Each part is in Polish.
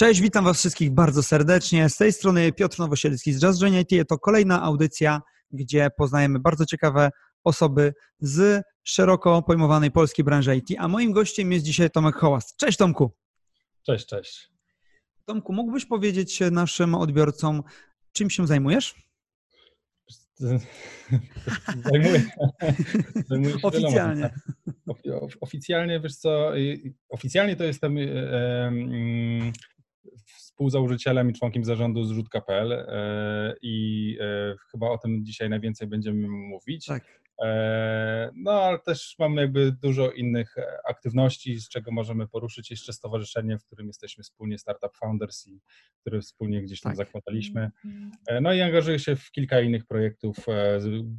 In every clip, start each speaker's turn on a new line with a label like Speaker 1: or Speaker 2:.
Speaker 1: Cześć, witam Was wszystkich bardzo serdecznie. Z tej strony Piotr Nowosielski z Jazz IT. To kolejna audycja, gdzie poznajemy bardzo ciekawe osoby z szeroko pojmowanej polskiej branży IT. A moim gościem jest dzisiaj Tomek Hołas. Cześć Tomku.
Speaker 2: Cześć, cześć.
Speaker 1: Tomku, mógłbyś powiedzieć naszym odbiorcom, czym się zajmujesz?
Speaker 2: Zajmuję, zajmuję
Speaker 1: się Oficjalnie.
Speaker 2: Oficjalnie, wiesz co, oficjalnie to jestem współzałożycielem i członkiem zarządu zrzutka.pl e, i e, chyba o tym dzisiaj najwięcej będziemy mówić. Tak. E, no, ale też mamy jakby dużo innych aktywności, z czego możemy poruszyć jeszcze stowarzyszenie, w którym jesteśmy wspólnie Startup Founders i które wspólnie gdzieś tam tak. zakładaliśmy. No i angażuję się w kilka innych projektów,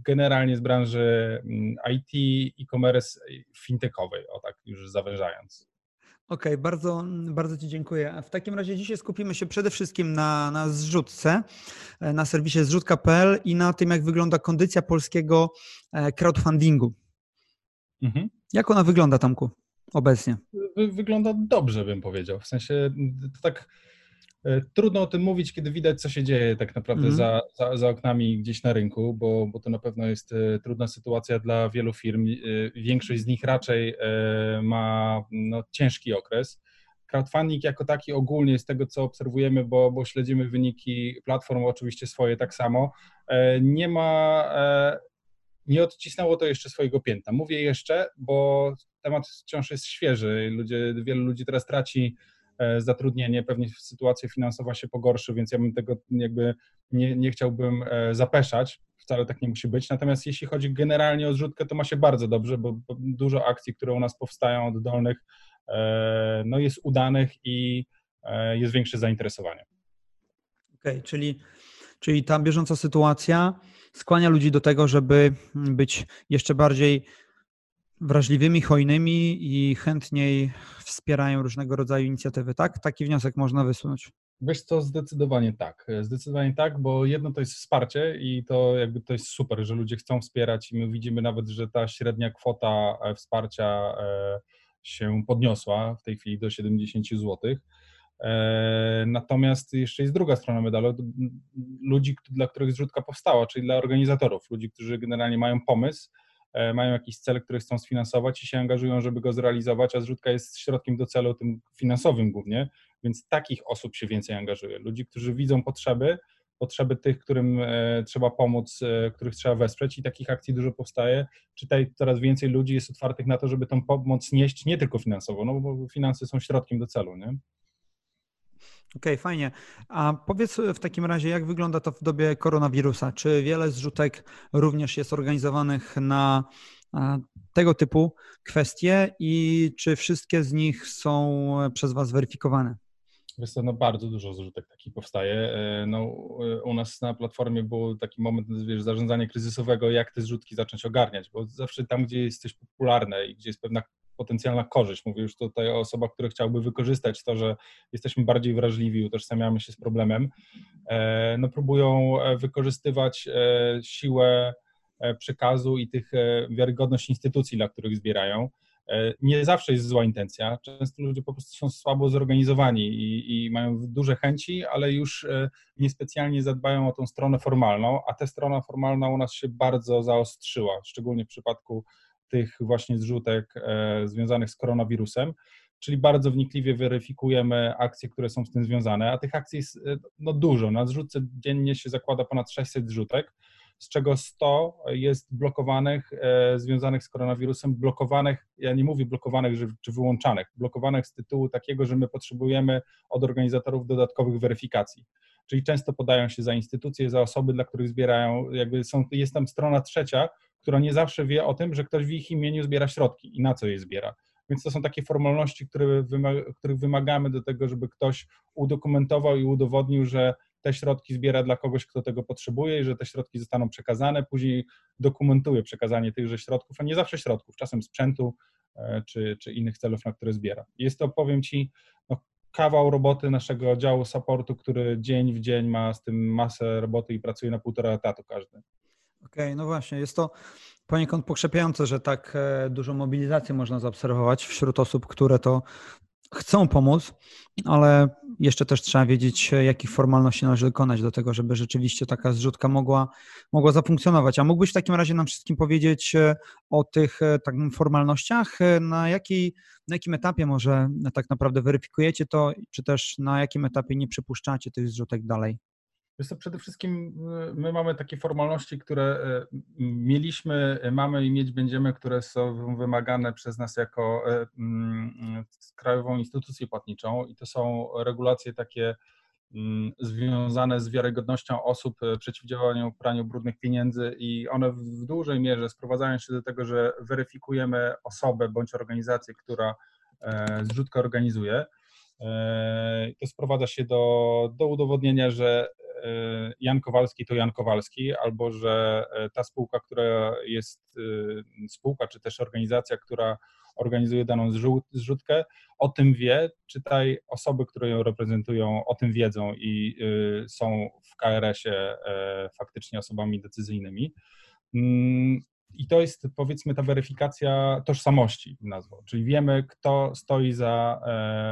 Speaker 2: generalnie z branży mm, IT, e-commerce, fintechowej, o tak już zawężając.
Speaker 1: Okej, okay, bardzo, bardzo Ci dziękuję. W takim razie dzisiaj skupimy się przede wszystkim na, na zrzutce, e, na serwisie zrzutka.pl i na tym, jak wygląda kondycja polskiego e, crowdfundingu. Mhm. Jak ona wygląda, Tomku, obecnie?
Speaker 2: Wygląda dobrze, bym powiedział. W sensie to tak trudno o tym mówić, kiedy widać, co się dzieje tak naprawdę mm. za, za, za, oknami gdzieś na rynku, bo, bo to na pewno jest e, trudna sytuacja dla wielu firm. E, większość z nich raczej ma no, ciężki okres. Crowdfunding jako taki ogólnie z tego, co obserwujemy, bo, bo śledzimy wyniki platform, oczywiście swoje tak samo, nie ma, nie odcisnęło to jeszcze swojego piętna. Mówię jeszcze, bo temat wciąż jest świeży. Ludzie, wielu ludzi teraz traci E, zatrudnienie, pewnie sytuacja finansowa się pogorszy, więc ja bym tego jakby nie, nie chciałbym e, zapeszać, wcale tak nie musi być. Natomiast jeśli chodzi generalnie o zrzutkę, to ma się bardzo dobrze, bo, dużo akcji, które u nas powstają od dolnych, e, no jest udanych i jest większe zainteresowanie.
Speaker 1: Okej, okay, czyli, czyli ta bieżąca sytuacja skłania ludzi do tego, żeby być jeszcze bardziej wrażliwymi, hojnymi i chętniej wspierają różnego rodzaju inicjatywy, tak? Taki wniosek można wysunąć.
Speaker 2: Wiesz co, zdecydowanie tak. Zdecydowanie tak, bo jedno to jest wsparcie i to jakby to jest super, że ludzie chcą wspierać i my widzimy nawet, że ta średnia kwota e, wsparcia e, się podniosła w tej chwili do 70 zł. E, natomiast jeszcze jest druga strona medalu, ludzi, dla których zrzutka powstała, czyli dla organizatorów, ludzi, którzy generalnie mają pomysł, mają jakiś cel, który chcą sfinansować i się angażują, żeby go zrealizować, a zrzutka jest środkiem do celu tym finansowym głównie, więc takich osób się więcej angażuje. Ludzi, którzy widzą potrzeby, potrzeby tych, którym e, trzeba pomóc, e, których trzeba wesprzeć i takich akcji dużo powstaje. Czytaj, coraz więcej ludzi jest otwartych na to, żeby tą pomoc nieść nie tylko finansowo, no bo finanse są środkiem do celu, nie?
Speaker 1: Okej, okay, fajnie. A powiedz w takim razie, jak wygląda to w dobie koronawirusa? Czy wiele zrzutek również jest organizowanych na tego typu kwestie i czy wszystkie z nich są przez Was weryfikowane?
Speaker 2: Wiesz co, no bardzo dużo zrzutek takich powstaje. E, no, e, u nas na platformie był taki moment wiesz, zarządzania kryzysowego, jak te zrzutki zacząć ogarniać, bo zawsze tam, gdzie jesteś popularny i gdzie jest pewna potencjalna korzyść. Mówię już tutaj o osobach, które chciałyby wykorzystać to, że jesteśmy bardziej wrażliwi, utożsamiamy się z problemem, e, no próbują e, wykorzystywać e, siłę przekazu i tych wiarygodność instytucji, dla których zbierają. Nie zawsze jest zła intencja. Często ludzie po prostu są słabo zorganizowani i, i, mają duże chęci, ale już niespecjalnie zadbają o tą stronę formalną, a ta strona formalna u nas się bardzo zaostrzyła, szczególnie w przypadku tych właśnie zrzutek e, związanych z koronawirusem, czyli bardzo wnikliwie weryfikujemy akcje, które są z tym związane, a tych akcji jest e, no, dużo. Na zrzutce dziennie się zakłada ponad 600 zrzutek, z czego 100 jest blokowanych, e, związanych z koronawirusem, blokowanych, ja nie mówię blokowanych czy wyłączanych, blokowanych z tytułu takiego, że my potrzebujemy od organizatorów dodatkowych weryfikacji. Czyli często podają się za instytucje, za osoby, dla których zbierają, jakby są, jest tam strona trzecia, która nie zawsze wie o tym, że ktoś w ich imieniu zbiera środki i na co je zbiera. Więc to są takie formalności, które wymaga, których wymagamy do tego, żeby ktoś udokumentował i udowodnił, że te środki zbiera dla kogoś, kto tego potrzebuje i że te środki zostaną przekazane. Później dokumentuje przekazanie tychże środków, a nie zawsze środków, czasem sprzętu e, czy, czy innych celów, na które zbiera. Jest to, powiem Ci, kawał roboty naszego działu supportu, który dzień w dzień ma z tym masę roboty i pracuje na półtora etatu każdy.
Speaker 1: Okej, okay, no właśnie, jest to poniekąd pokrzepiające, że tak e, dużą mobilizację można zaobserwować wśród osób, które to chcą pomóc, ale jeszcze też trzeba wiedzieć, jakich formalności należy dokonać do tego, żeby rzeczywiście taka zrzutka mogła, mogła zafunkcjonować. A mógłbyś w takim razie nam wszystkim powiedzieć e, o tych e, tak, formalnościach, e, na, jakiej, na jakim etapie może tak naprawdę weryfikujecie to, czy też na jakim etapie nie przypuszczacie tych zrzutek dalej?
Speaker 2: Jest przede wszystkim my mamy takie formalności, które mieliśmy, mamy i mieć będziemy, które są wymagane przez nas jako mm, krajową instytucję płatniczą i to są regulacje takie mm, związane z wiarygodnością osób, przeciwdziałaniu praniu brudnych pieniędzy i one w dużej mierze sprowadzają się do tego, że weryfikujemy osobę bądź organizację, która e, zrzutkę organizuje. E, to sprowadza się do, do udowodnienia, że Jan Kowalski to Jan Kowalski, albo że e, ta spółka, która jest e, spółka, czy też organizacja, która organizuje daną zrzutkę, o tym wie, czytaj osoby, które ją reprezentują, o tym wiedzą i są w KRS-ie faktycznie osobami decyzyjnymi. Mm, I to jest powiedzmy ta weryfikacja tożsamości nazwą, czyli wiemy, kto stoi za,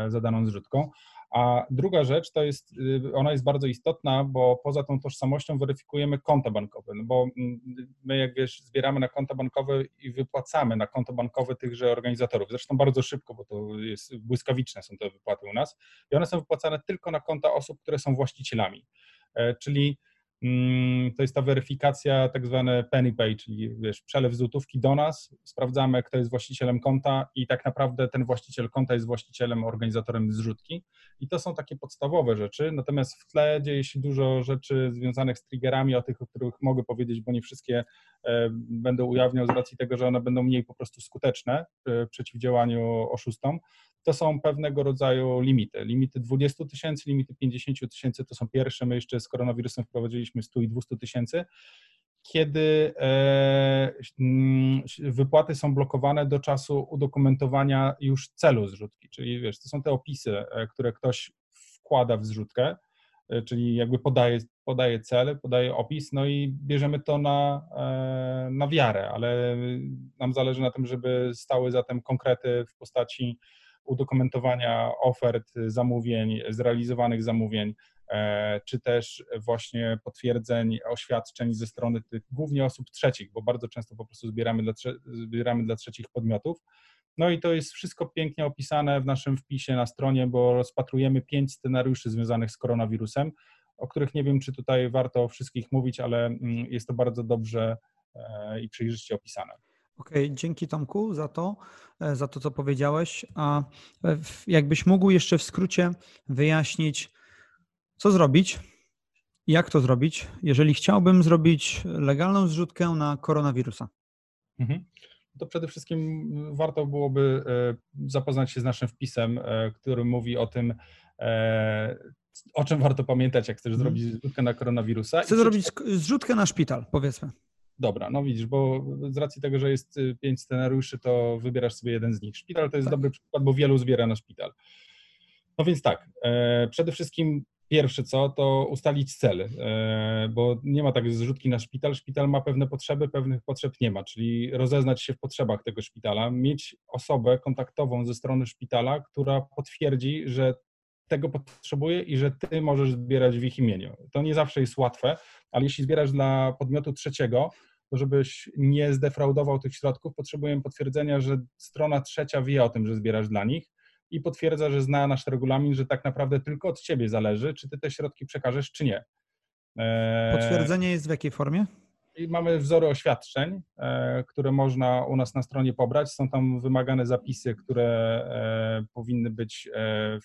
Speaker 2: za daną zrzutką. A druga rzecz to jest, y, ona jest bardzo istotna, bo poza tą tożsamością weryfikujemy konta bankowe, no bo mm, my, jak wiesz, zbieramy na konta bankowe i wypłacamy na konto bankowe tychże organizatorów. Zresztą bardzo szybko, bo to jest błyskawiczne są te wypłaty u nas i one są wypłacane tylko na konta osób, które są właścicielami. E, czyli to jest ta weryfikacja, tak zwane penny pay, czyli wiesz, przelew złotówki do nas, sprawdzamy, kto jest właścicielem konta i tak naprawdę ten właściciel konta jest właścicielem, organizatorem zrzutki. I to są takie podstawowe rzeczy, natomiast w tle dzieje się dużo rzeczy związanych z triggerami, o tych, o których mogę powiedzieć, bo nie wszystkie e, będę ujawniał z racji tego, że one będą mniej po prostu skuteczne w przeciwdziałaniu oszustom to są pewnego rodzaju limity. Limity 20 tysięcy, limity 50 tysięcy to są pierwsze. My jeszcze z koronawirusem wprowadziliśmy 100 i 200 tysięcy. Kiedy e, mm, wypłaty są blokowane do czasu udokumentowania już celu zrzutki, czyli wiesz, to są te opisy, e, które ktoś wkłada w zrzutkę, e, czyli jakby podaje, podaje cel, podaje opis, no i bierzemy to na, na wiarę, ale nam zależy na tym, żeby stały zatem konkrety w postaci udokumentowania ofert, zamówień, zrealizowanych zamówień, czy też właśnie potwierdzeń, oświadczeń ze strony tych głównie osób trzecich, bo bardzo często po prostu zbieramy dla, zbieramy dla trzecich podmiotów. No i to jest wszystko pięknie opisane w naszym wpisie na stronie, bo rozpatrujemy pięć scenariuszy związanych z koronawirusem, o których nie wiem, czy tutaj warto o wszystkich mówić, ale mm, jest to bardzo dobrze e, i przejrzyście opisane.
Speaker 1: Okej, okay, dzięki Tomku za to, e, za to, co powiedziałeś. A e, jakbyś mógł jeszcze w skrócie wyjaśnić, co zrobić, jak to zrobić, jeżeli chciałbym zrobić legalną zrzutkę na koronawirusa?
Speaker 2: Mhm. To przede wszystkim warto byłoby e, zapoznać się z naszym wpisem, który mówi o tym, o czym warto pamiętać, jak chcesz mhm. zrobić zrzutkę na koronawirusa.
Speaker 1: Chcę zrobić zrzutkę na szpital, powiedzmy.
Speaker 2: Dobra, no widzisz, bo z racji tego, że jest y, pięć scenariuszy, to wybierasz sobie jeden z nich. Szpital to jest tak. dobry przykład, bo wielu zbiera na szpital. No więc tak, e, przede wszystkim pierwsze co, to ustalić cel, e, bo nie ma tak zrzutki na szpital. Szpital ma pewne potrzeby, pewnych potrzeb nie ma, czyli rozeznać się w potrzebach tego szpitala, mieć osobę kontaktową ze strony szpitala, która potwierdzi, że tego potrzebuje i że ty możesz zbierać w ich imieniu. To nie zawsze jest łatwe, ale jeśli zbierasz dla podmiotu trzeciego, to żebyś nie zdefraudował tych środków, potrzebujemy potwierdzenia, że strona trzecia wie o tym, że zbierasz dla nich i potwierdza, że zna nasz regulamin, że tak naprawdę tylko od ciebie zależy, czy ty te środki przekażesz, czy nie.
Speaker 1: E, Potwierdzenie jest w jakiej formie?
Speaker 2: I mamy wzory oświadczeń, e, które można u nas na stronie pobrać. Są tam wymagane zapisy, które e, powinny być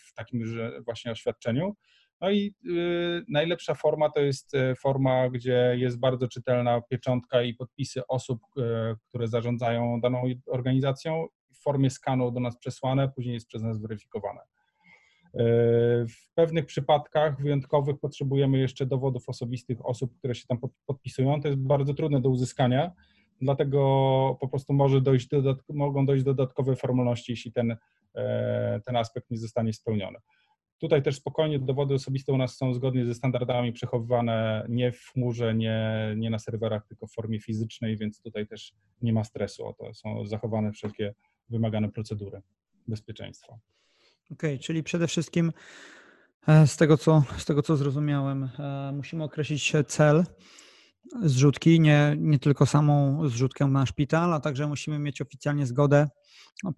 Speaker 2: w takim właśnie oświadczeniu. No i y, najlepsza forma to jest forma, gdzie jest bardzo czytelna pieczątka i podpisy osób, które zarządzają daną organizacją formie skanu do nas przesłane, później jest przez nas weryfikowane. W pewnych przypadkach wyjątkowych potrzebujemy jeszcze dowodów osobistych osób, które się tam podpisują. To jest bardzo trudne do uzyskania, dlatego po prostu może dojść mogą dojść dodatkowe formalności, jeśli ten, e, ten aspekt nie zostanie spełniony. Tutaj też spokojnie dowody osobiste u nas są zgodnie ze standardami przechowywane nie w chmurze, nie, nie na serwerach, tylko w formie fizycznej, więc tutaj też nie ma stresu o to. Są zachowane wszelkie wymagane procedury bezpieczeństwa.
Speaker 1: Okej, okay, czyli przede wszystkim e, z tego, co, z tego co zrozumiałem, e, musimy określić cel zrzutki, nie, nie tylko samą zrzutkę na szpital, a także musimy mieć oficjalnie zgodę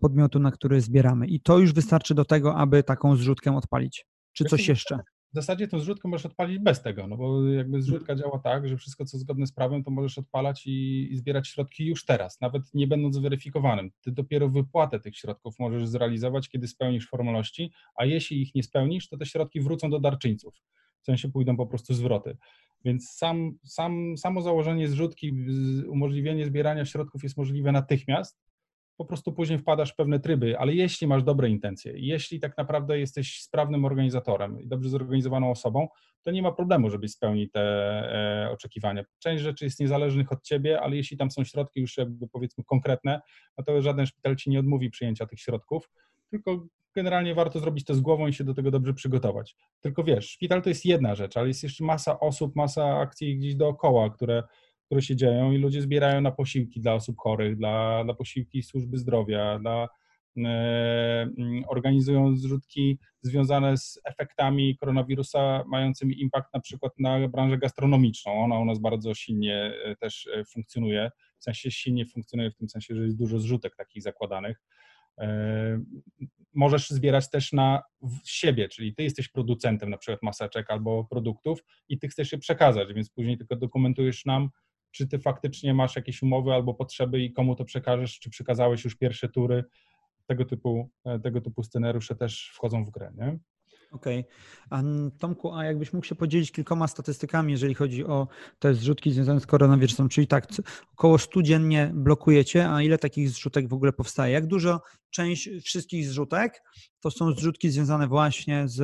Speaker 1: podmiotu, na który zbieramy. I to już wystarczy do tego, aby taką zrzutkę odpalić. Czy coś jeszcze?
Speaker 2: W zasadzie tą zrzutkę możesz odpalić bez tego, no bo jakby zrzutka
Speaker 1: Mhm.
Speaker 2: działa tak, że wszystko, co zgodne z prawem, to możesz odpalać i, i zbierać środki już teraz, nawet nie będąc zweryfikowanym. Ty dopiero wypłatę tych środków możesz zrealizować, kiedy spełnisz formalności, a jeśli ich nie spełnisz, to te środki wrócą do darczyńców. W sensie pójdą po prostu zwroty. Więc sam, sam, samo założenie zrzutki, umożliwienie zbierania środków jest możliwe natychmiast, po prostu później wpadasz w pewne tryby, ale jeśli masz dobre intencje, jeśli tak naprawdę jesteś sprawnym organizatorem i dobrze zorganizowaną osobą, to nie ma problemu, żebyś spełnił te e, oczekiwania. Część rzeczy jest niezależnych od ciebie, ale jeśli tam są środki już jakby powiedzmy konkretne, no to żaden szpital ci nie odmówi przyjęcia tych środków, tylko generalnie warto zrobić to z głową i się do tego dobrze przygotować. Tylko wiesz, szpital to jest jedna rzecz, ale jest jeszcze masa osób, masa akcji gdzieś dookoła, które które się dzieją i ludzie zbierają na posiłki dla osób chorych, dla, dla posiłki służby zdrowia, dla, e, mm, organizują zrzutki związane z efektami koronawirusa mającymi impact na przykład na branżę gastronomiczną. Ona u nas bardzo silnie e, też e, funkcjonuje, w sensie silnie funkcjonuje w tym sensie, że jest dużo zrzutek takich zakładanych. Możesz zbierać też na siebie, czyli ty jesteś producentem na przykład maseczek albo produktów i ty chcesz je przekazać, więc później tylko dokumentujesz nam, czy ty faktycznie masz jakieś umowy albo potrzeby i komu to przekażesz, czy przekazałeś już pierwsze tury, tego typu, e, tego typu scenariusze też wchodzą w grę, nie?
Speaker 1: Okej. Okay. Tomku, a jakbyś mógł się podzielić kilkoma statystykami, jeżeli chodzi o te zrzutki związane z koronawirusem, czyli tak, około 100 dziennie blokujecie, a ile takich zrzutek w ogóle powstaje? Jak dużo część wszystkich zrzutek to są zrzutki związane właśnie z,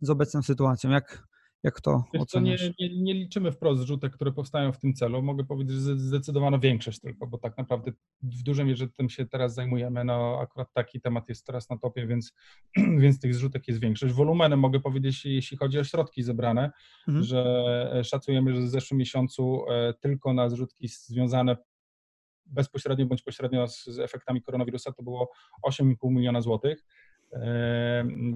Speaker 1: z obecną sytuacją? Jak, jak to
Speaker 2: Wiesz co, nie, nie, nie, liczymy wprost zrzutek, które powstają w tym celu. Mogę powiedzieć, że zdecydowana większość tylko, bo tak naprawdę w dużej mierze tym się teraz zajmujemy. No akurat taki temat jest teraz na topie, więc, więc tych zrzutek jest większość. Wolumenem mogę powiedzieć, jeśli chodzi o środki zebrane, mhm. że e, szacujemy, że w zeszłym miesiącu e, tylko na zrzutki związane bezpośrednio bądź pośrednio z, z efektami koronawirusa to było 8,5 miliona złotych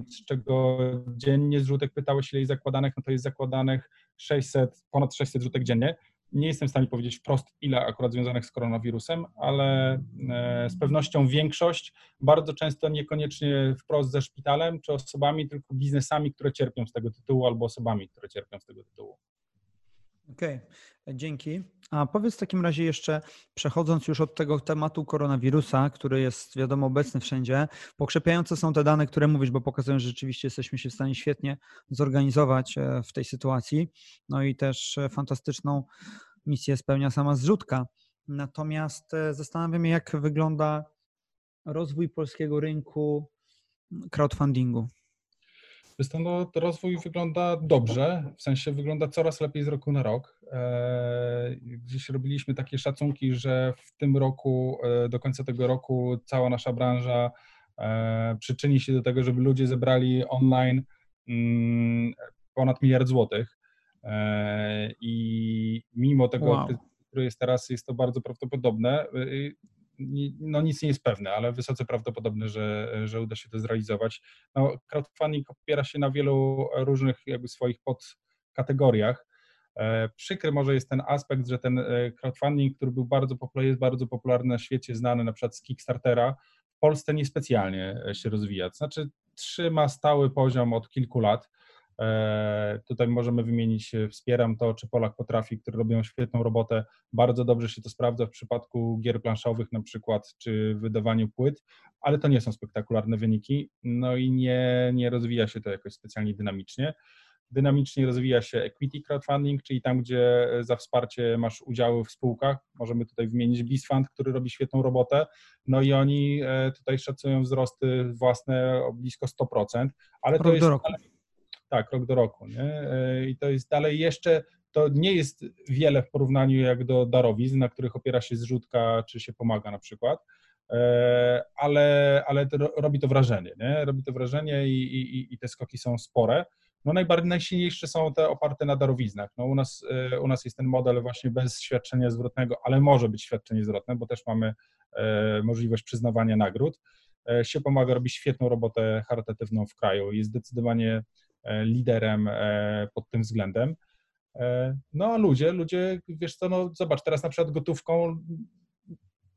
Speaker 2: z czego dziennie zrzutek pytałeś, ile jest zakładanych, no to jest zakładanych 600, ponad 600 zrzutek dziennie. Nie jestem w stanie powiedzieć wprost, ile akurat związanych z koronawirusem, ale e, z pewnością większość, bardzo często niekoniecznie wprost ze szpitalem czy osobami, tylko biznesami, które cierpią z tego tytułu, albo osobami, które cierpią z tego tytułu.
Speaker 1: Okej, okay. dzięki. A powiedz w takim razie jeszcze, przechodząc już od tego tematu koronawirusa, który jest wiadomo obecny wszędzie, pokrzepiające są te dane, które mówisz, bo pokazują, że rzeczywiście jesteśmy się w stanie świetnie zorganizować e, w tej sytuacji. No i też e, fantastyczną misję spełnia sama zrzutka. Natomiast e, zastanawiam się, jak wygląda rozwój polskiego rynku crowdfundingu.
Speaker 2: No, rozwój wygląda dobrze, w sensie wygląda coraz lepiej z roku na rok. E, gdzieś robiliśmy takie szacunki, że w tym roku, e, do końca tego roku cała nasza branża e, przyczyni się do tego, żeby ludzie zebrali online mm, ponad miliard złotych. I mimo tego, wow. który jest teraz, jest to bardzo prawdopodobne no nic nie jest pewne, ale wysoce prawdopodobne, że, że uda się to zrealizować. No, crowdfunding opiera się na wielu różnych jakby swoich podkategoriach. E, przykry może jest ten aspekt, że ten e, crowdfunding, który był bardzo popularny, jest bardzo popularny na świecie, znany na przykład z Kickstartera, w Polsce niespecjalnie się rozwija. To znaczy trzyma stały poziom od kilku lat. E, tutaj możemy wymienić e, Wspieram to, czy Polak potrafi, które robią świetną robotę. Bardzo dobrze się to sprawdza w przypadku gier planszowych na przykład, czy wydawaniu płyt, ale to nie są spektakularne wyniki, no i nie, nie rozwija się to jakoś specjalnie dynamicznie. Dynamicznie rozwija się equity crowdfunding, czyli tam, gdzie za wsparcie masz udziały w spółkach. Możemy tutaj wymienić BizFund, który robi świetną robotę. No i oni e, tutaj szacują wzrosty własne o blisko 100%, ale to jest tak, rok do roku. Nie? E, I to jest dalej jeszcze, to nie jest wiele w porównaniu jak do darowizn, na których opiera się zrzutka, czy się pomaga na przykład, e, ale, ale to robi to wrażenie, nie? robi to wrażenie i, i, i te skoki są spore. No najbardziej najsilniejsze są te oparte na darowiznach. No u, nas, e, u nas jest ten model właśnie bez świadczenia zwrotnego, ale może być świadczenie zwrotne, bo też mamy możliwość przyznawania nagród. się pomaga, robi świetną robotę charytatywną w kraju, jest zdecydowanie liderem pod tym względem. No a ludzie, ludzie, wiesz co, no zobacz, teraz na przykład gotówką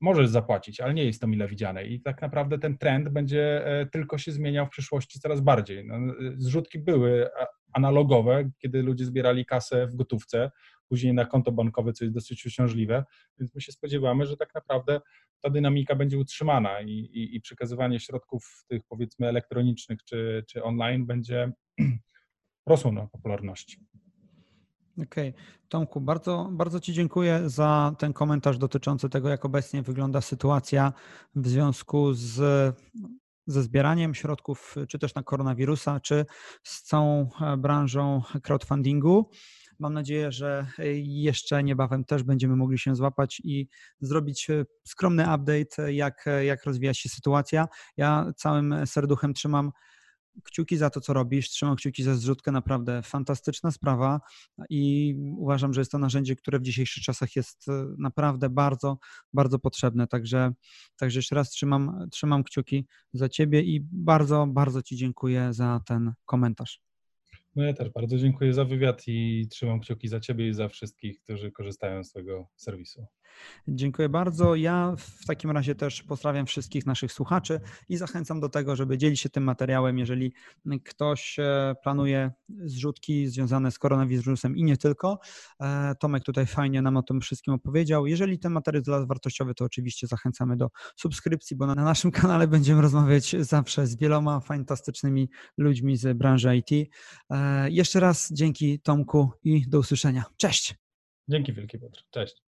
Speaker 2: możesz zapłacić, ale nie jest to mile widziane i tak naprawdę ten trend będzie e, tylko się zmieniał w przyszłości coraz bardziej. No, e, zrzutki były analogowe, kiedy ludzie zbierali kasę w gotówce, później na konto bankowe, co jest dosyć uciążliwe, więc my się spodziewamy, że tak naprawdę ta dynamika będzie utrzymana i, i, i przekazywanie środków tych powiedzmy elektronicznych czy, czy online będzie rosło na popularności.
Speaker 1: Okej. Okay. Tomku, bardzo, bardzo Ci dziękuję za ten komentarz dotyczący tego, jak obecnie wygląda sytuacja w związku z, ze zbieraniem środków, czy też na koronawirusa, czy z całą e, branżą crowdfundingu. Mam nadzieję, że jeszcze niebawem też będziemy mogli się złapać i zrobić e, skromny update, jak, jak rozwija się sytuacja. Ja całym serduchem trzymam kciuki za to, co robisz, trzymam kciuki za zrzutkę, naprawdę fantastyczna sprawa i uważam, że jest to narzędzie, które w dzisiejszych czasach jest e, naprawdę bardzo, bardzo potrzebne. Także, także jeszcze raz trzymam, trzymam kciuki za Ciebie i bardzo, bardzo Ci dziękuję za ten komentarz.
Speaker 2: No ja też bardzo dziękuję za wywiad i trzymam kciuki za Ciebie i za wszystkich, którzy korzystają z tego serwisu.
Speaker 1: Dziękuję bardzo. Ja w takim razie też pozdrawiam wszystkich naszych słuchaczy i zachęcam do tego, żeby dzielić się tym materiałem, jeżeli ktoś e, planuje zrzutki związane z koronawirusem i nie tylko. E, Tomek tutaj fajnie nam o tym wszystkim opowiedział. Jeżeli ten materiał jest dla Was wartościowy, to oczywiście zachęcamy do subskrypcji, bo na naszym kanale będziemy rozmawiać zawsze z wieloma fantastycznymi ludźmi z branży IT. E, jeszcze raz dzięki Tomku i do usłyszenia. Cześć!
Speaker 2: Dzięki wielkie Piotr. Cześć.